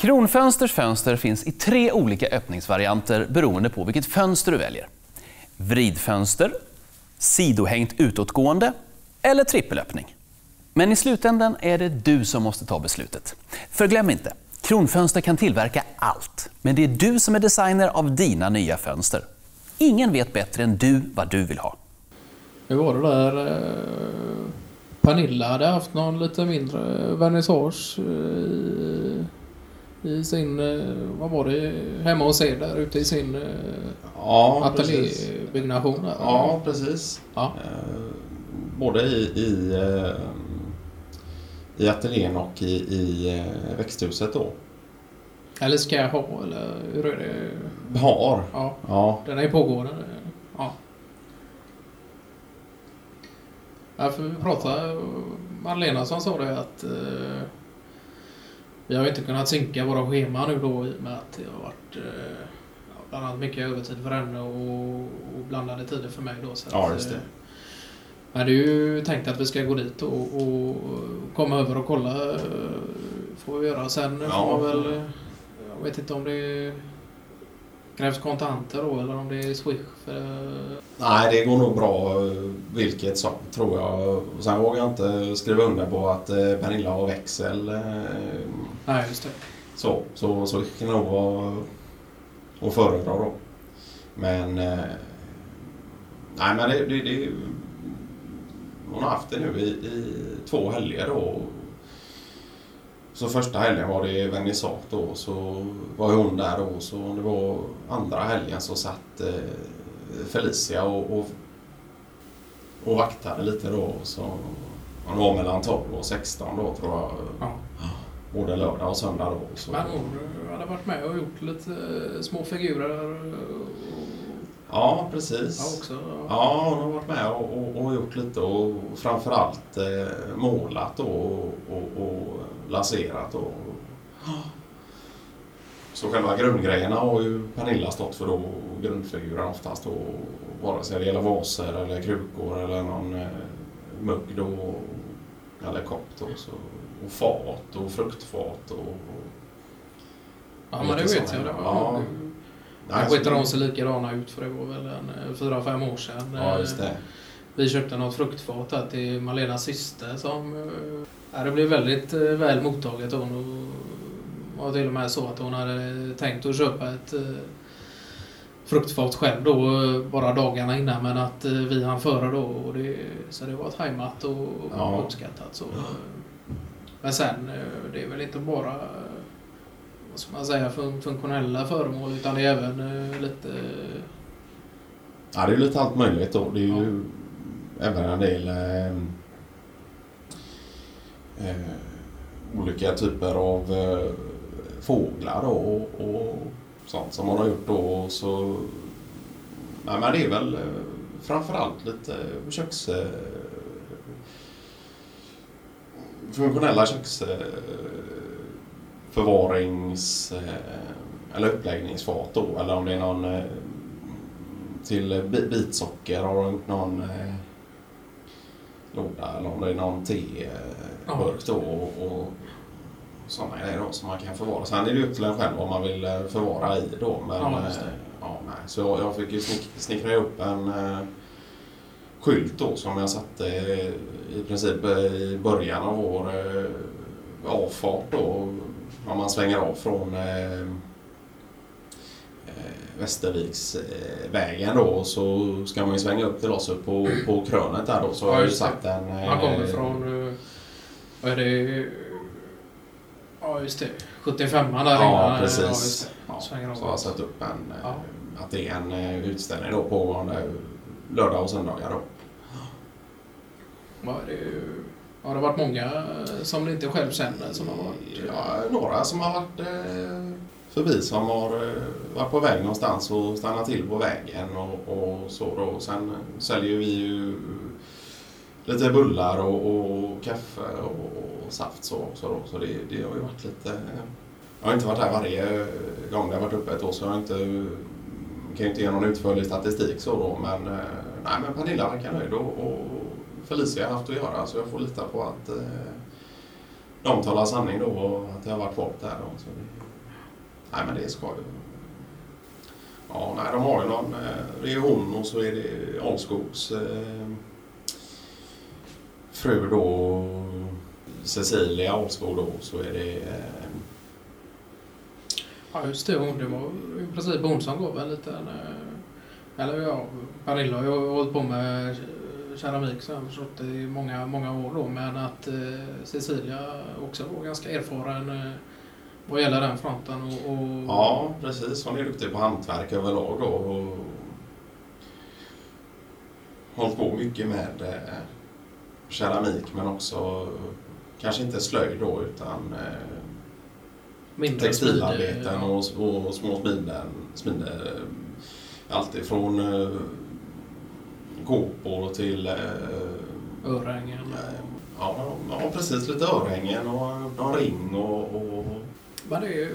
Kronfönsters fönster finns i tre olika öppningsvarianter beroende på vilket fönster du väljer. Vridfönster, sidohängt utåtgående eller trippelöppning. Men i slutändan är det du som måste ta beslutet. För glöm inte, Kronfönster kan tillverka allt, men det är du som är designer av dina nya fönster. Ingen vet bättre än du vad du vill ha. Hur var det där? eh, Pernilla hade haft någon lite mindre vernissage eh, i sin, eh, vad var det, hemma hos er där ute i sin eh, Ja, ateljébyggnation. Ja, precis. Ja. Eh, Både i, i, i ateljén och i, i växthuset då. Eller ska jag ha eller hur är det? Har. Ja, Ja. den är pågående. Ja. Ja, för vi pratade, Malena som sa det att vi har inte kunnat synka våra scheman nu då i och med att det har varit eh, bland annat mycket övertid för henne och, och blandade tider för mig då. Så Ja, att, just det. eh, Men det är ju tänkt att vi ska gå dit och, och komma över och kolla. eh, Får vi göra. Sen Ja. får man väl... eh, Jag vet inte om det krävs kontanter då eller om det är Swish. För, eh, Nej, det går nog bra eh, vilket som, tror jag. Sen vågar jag inte skriva under på att eh, Pernilla har växel. nej, just det. Så, så, så det kan nog vara att föredra då. Men... Nej, men det, det, det... Hon har haft det nu i, i två helger då. Så första helgen var det vernissage då. Så var hon där då. Så det var andra helgen så satt eh, Felicia och, och, och vaktade lite då. Så hon var mellan 12 och 16 då tror jag. Ja. Både lördag och söndag då. Så, Men hon hade varit med och gjort lite eh, små figurer eh, ja, ja, precis. också. Ja, hon har varit med och, och, och gjort lite och framförallt eh, målat då och, och, och laserat. Och, så själva grundgrejerna har ju Pernilla stått för då, grundfiguren oftast då, vare sig det gäller vaser eller krukor eller någon eh, mugg då, eller kopp då. Så, och fat och fruktfat och... och Ja, men det vet sådana. jag. Det Ja. var, Nej, Kanske inte de ser likadana ut för det var väl en fyra, fem år sedan. Ja, just det. Vi köpte något fruktfat där till Malenas syster som... eh, Ja, det blev väldigt eh, väl mottaget. Hon var till och med så att hon hade tänkt att köpa ett eh, fruktfat själv då bara dagarna innan men att vi hann före då. Och det, så det var tajmat och Ja. uppskattat. Så. Men sen, det är väl inte bara vad ska man säga, fun- funktionella föremål utan det är även lite... Ja, det är lite allt möjligt då. Det är ju även en del eh, eh, olika typer av eh, fåglar då, och, och sånt som man har gjort då. Så, nej, men det är väl eh, framförallt lite köks... Eh, funktionella köksförvarings Eh. Eh, eller uppläggningsfat då. Eller om det är någon eh, till bitsocker har de gjort någon eh, låda eller om det är någon teburk då och, och sådana grejer då som man kan förvara. Sen är det upp till en själv vad man vill eh, förvara i då. Men, Ja, eh, ja, nej. Så jag, fick ju snick, snickra ihop en eh, skylt då som jag satte eh, i princip eh, i början av vår eh, avfart då. Om man svänger av från eh, eh, Västerviksvägen då och så ska man ju svänga upp till oss på, på krönet där då så Ja, har jag ju satt en... eh, Man kommer från... eh, Vad är det? Ja, just det. 75 där Ja, innan. eh, precis. Ja, så har jag satt upp en... eh, Ja. Att det är en eh, utställning då pågående lördag och söndagar då. Ja, det ju- Har det varit många eh, som du inte själv känner som har varit... eh, Ja, några som har varit för vi som har eh, varit på väg någonstans och stannat till på vägen och, och så då. Sen eh, säljer vi ju eh, lite bullar och, och kaffe och, och saft så också då. Så det, det har ju varit lite... Jag har inte varit här varje gång det har varit öppet då så jag har inte, mm, kan ju inte ge någon utförlig statistik så då men nej men Pernilla verkar nöjd och, och Felicia har haft att göra så jag får lita på att de talar sanning då och att det har varit folk där. Då, så det, nej men det ska ju... Ja, nej, de har ju någon. Eh, det är hon och så är det Alskogs eh, fru då. Cecilia Alskog då. Så är det... Eh, Ja, just det. hon- Det var i princip hon som gav en liten... eh, Eller ja, Pernilla har ju hållit på med eh, keramik så jag har förstått det i många, många år då. Men att eh, Cecilia också var ganska erfaren eh, vad gäller den fronten. Och, och ja, precis. Hon är duktig på hantverk överlag då. Och hållit på mycket med eh, keramik men också kanske inte slöjd då utan eh, mindre textilarbeten och, och små smiden. smide, allt ifrån eh, kåpor till eh, Örhängen. ja, ja, precis. Lite örhängen och någon ring och, och Men det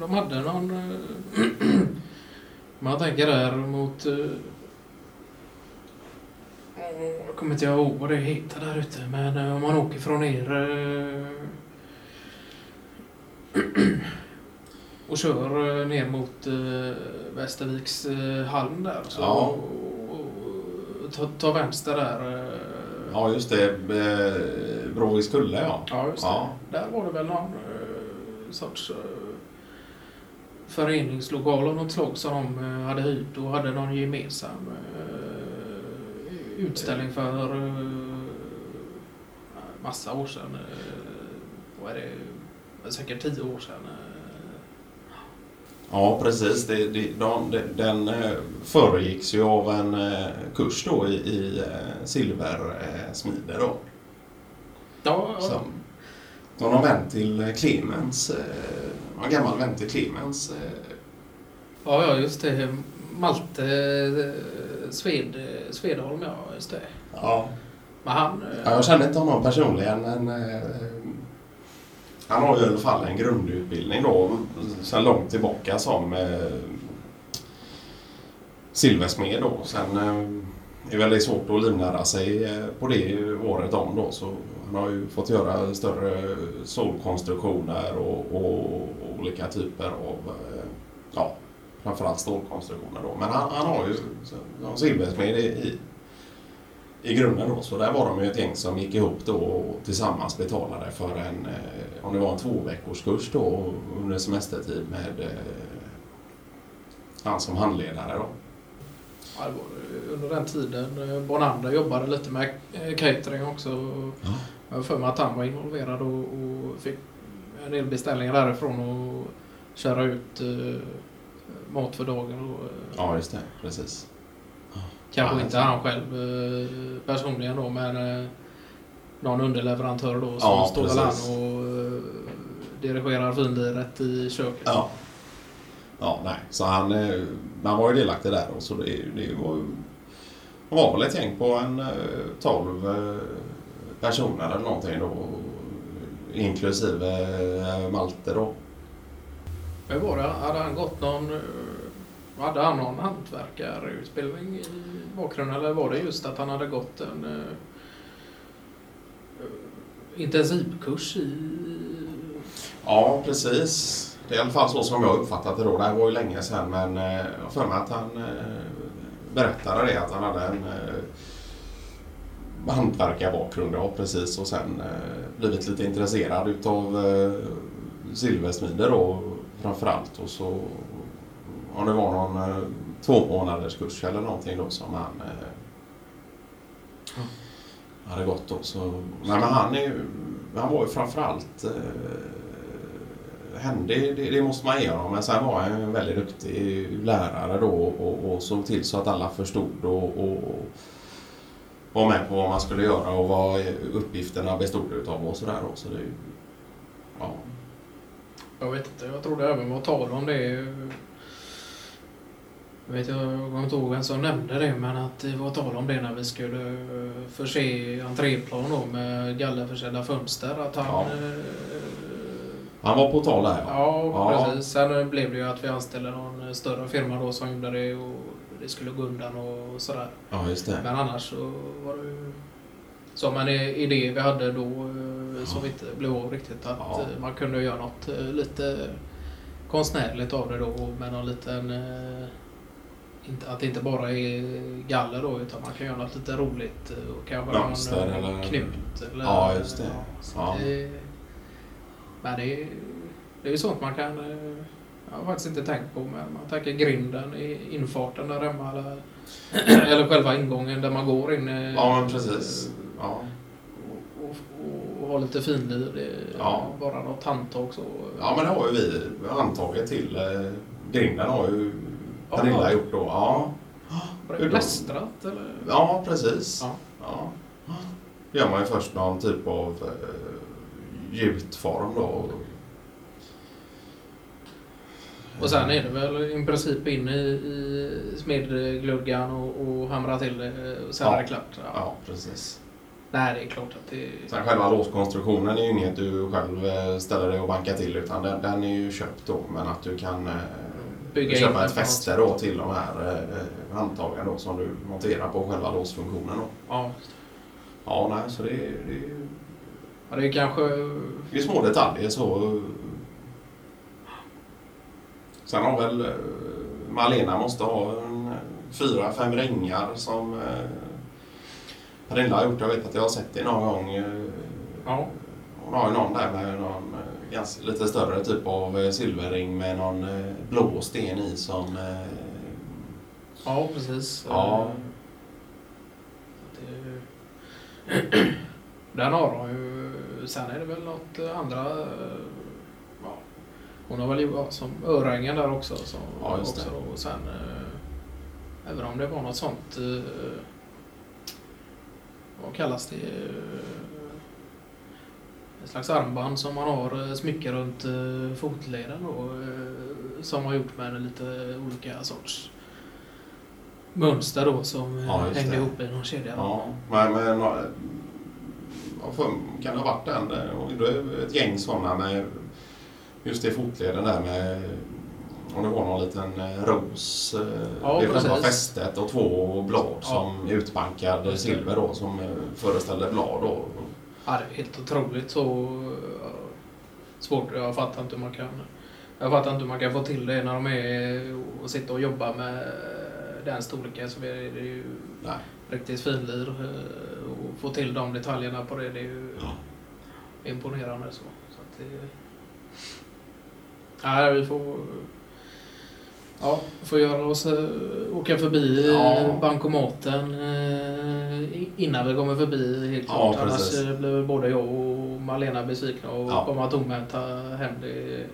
de hade någon... eh, man tänker där mot... eh, Jag kommer inte ihåg vad det heter där ute, men eh, om man åker från er och kör ner mot Västerviks halm där. Så, Ja. ta, ta vänster där. ja, just det. Bråvikskulle ja. Ja, just det. Ja. Där var det väl någon sorts eh, föreningslokal av något slag som de eh, hade hyrt och hade någon gemensam eh, utställning för massa år sedan. Vad är det? Säkert tio år sedan. Ja, precis. Det, det, de, den föregicks ju av en kurs då i, i silversmide då. Som, som någon vän till Clemens, eh, en gammal vän till Clemens. Eh, ja, ja, just det. Malte eh, Sved, Svedholm, ja, just det. ja. Men han... eh, Ja, jag känner inte honom personligen men eh, han har ju i alla fall en grundutbildning då sedan långt tillbaka som eh, silversmed då. Sen eh, är väldigt svårt att livnära sig eh, på det året om då så han har ju fått göra större solkonstruktioner och, och, och olika typer av eh, ja, framförallt stålkonstruktioner då. Men han, han har ju som silversmed i, i i grunden då. Så där var de ju ett gäng som gick ihop då och tillsammans betalade för en, eh, om det var en två veckors kurs då under semestertid med han som handledare då. Ja, under den tiden eh, Bonander jobbade lite med eh, catering också. Ja. Jag har för mig att han var involverad och, och fick en del beställningar därifrån och köra ut eh, mat för dagen. Och, eh, Ja, just det. Precis. kanske ja, inte han själv eh, personligen då, men eh, någon underleverantör då som Ja, står väl och eh, dirigerar finliret i köket. Ja. Ja, nej. Så han, eh, han var ju delaktig där då. Så det, det var ju... Det var väl ett gäng på en eh, 12 eh, personer eller någonting då. Inklusive eh, Malte då. Men var det, hade han gått någon... eh, Hade han någon hantverkarutbildning i bakgrunden eller var det just att han hade gått en eh, eh, intensivkurs i... Ja, precis. Det är i alla fall så som jag uppfattat det då. Det här var ju länge sedan men eh, jag har för mig att han eh, berättade det att han hade en eh, hantverkarbakgrund ja, precis och sen eh, blivit lite intresserad utav eh, silversmider då framförallt och så om det var någon eh, två månaders kurs eller någonting då som han eh, hade gått då. Så, nej, men han, är, han var ju framförallt eh, händig, det, det måste man ge honom. Men sen var han en väldigt duktig lärare då och, och såg till så att alla förstod och, och var med på vad man skulle göra och vad uppgifterna bestod utav och sådär. Så det, ja. Jag vet inte, jag tror det även var tal om det. Jag vet jag kommer inte ihåg vem som nämnde det, men att det var tal om det när vi skulle eh, förse entréplan då med gallerförsedda fönster. Att han... Ja. Eh, Han var på tal där ja. Ja, precis. Sen blev det ju att vi anställde någon större firma då som gjorde det och det skulle gå undan och sådär. Ja, just det. Men annars så var det ju som en idé vi hade då eh, som Ja. inte blev av riktigt. Att Ja. eh, man kunde göra något eh, lite konstnärligt av det då med någon liten... eh, Inte, att det inte bara är galler då utan man kan göra något lite roligt eh, och kanske Mönster någon eh, eller- knut. Eller, Ja, just det. Ja. det men det är, det är ju sånt man kan... eh, Jag har faktiskt inte tänkt på men man tänker grinden i infarten där hemma eller, eller själva ingången där man går in. eh, Ja, men precis. Ja. och, och, och ha lite finlir. Det Ja. Bara något handtag så. ja, men det har ju vi. Handtaget till eh, grinden har ju Ja. Pernilla gjort då. Ja, då? Plästrat eller? ja precis. Ja. Ja. Det gör man ju först någon typ av gjutform då. Och sen är det väl i princip in i, i smedgluggan och, och hamra till det. och Sen Ja. är det klart. Ja. Ja, precis. Nej, det är klart att det... Sen själva låskonstruktionen är ju inget du själv eh, ställer dig och bankar till utan den, den är ju köpt då. Men att du kan eh, Bygga köpa ett fäste då till de här eh, handtagen då som du monterar på själva låsfunktionen. Då. Ja. Ja, nej, så det, det, är- ja, det är kanske... det är små detaljer så. Sen har väl eh, Malena måste ha en, eh, fyra, fem ringar som eh, Pernilla har gjort. Jag vet att jag har sett det någon gång. Ja. Hon har ju någon där med någon ganska, lite större typ av silverring med någon blå sten i som... Ja, precis. Ja. Den har hon ju. Sen är det väl något eh, andra... eh, Ja, hon har väl ja, som örhängen där också. Som, Ja, just också det. Och sen... eh, Även om det var något sånt... eh, Vad kallas det? En slags armband som man har eh, smycke runt eh, fotleden då. Som har gjort med lite olika sorts mönster då som Ja, hängde det. ihop i någon kedja. Ja, men, men kan det ha varit den? eh, Och det är ett gäng sådana med just det fotleden där med om det var någon liten eh, ros. eh, Ja, är själva fästet och två blad Ja. som utbankad Just det. silver då som eh, föreställde blad då. Ja, det är helt otroligt så ja, svårt. Jag fattar inte hur man kan jag fattar inte hur man kan få till det när de är och sitter och jobbar med den storleken. Så är det ju Nej. riktigt finlir. Få till de detaljerna på det, det är ju Ja. imponerande. Så. Så att det, ja, vi får, ja, får göra oss, eh, åka förbi Ja. bankomaten eh, innan vi kommer förbi helt Ja, klart. Annars eh, blir både jag och Malena besvikna och Ja. komma tomhänta hem. Det,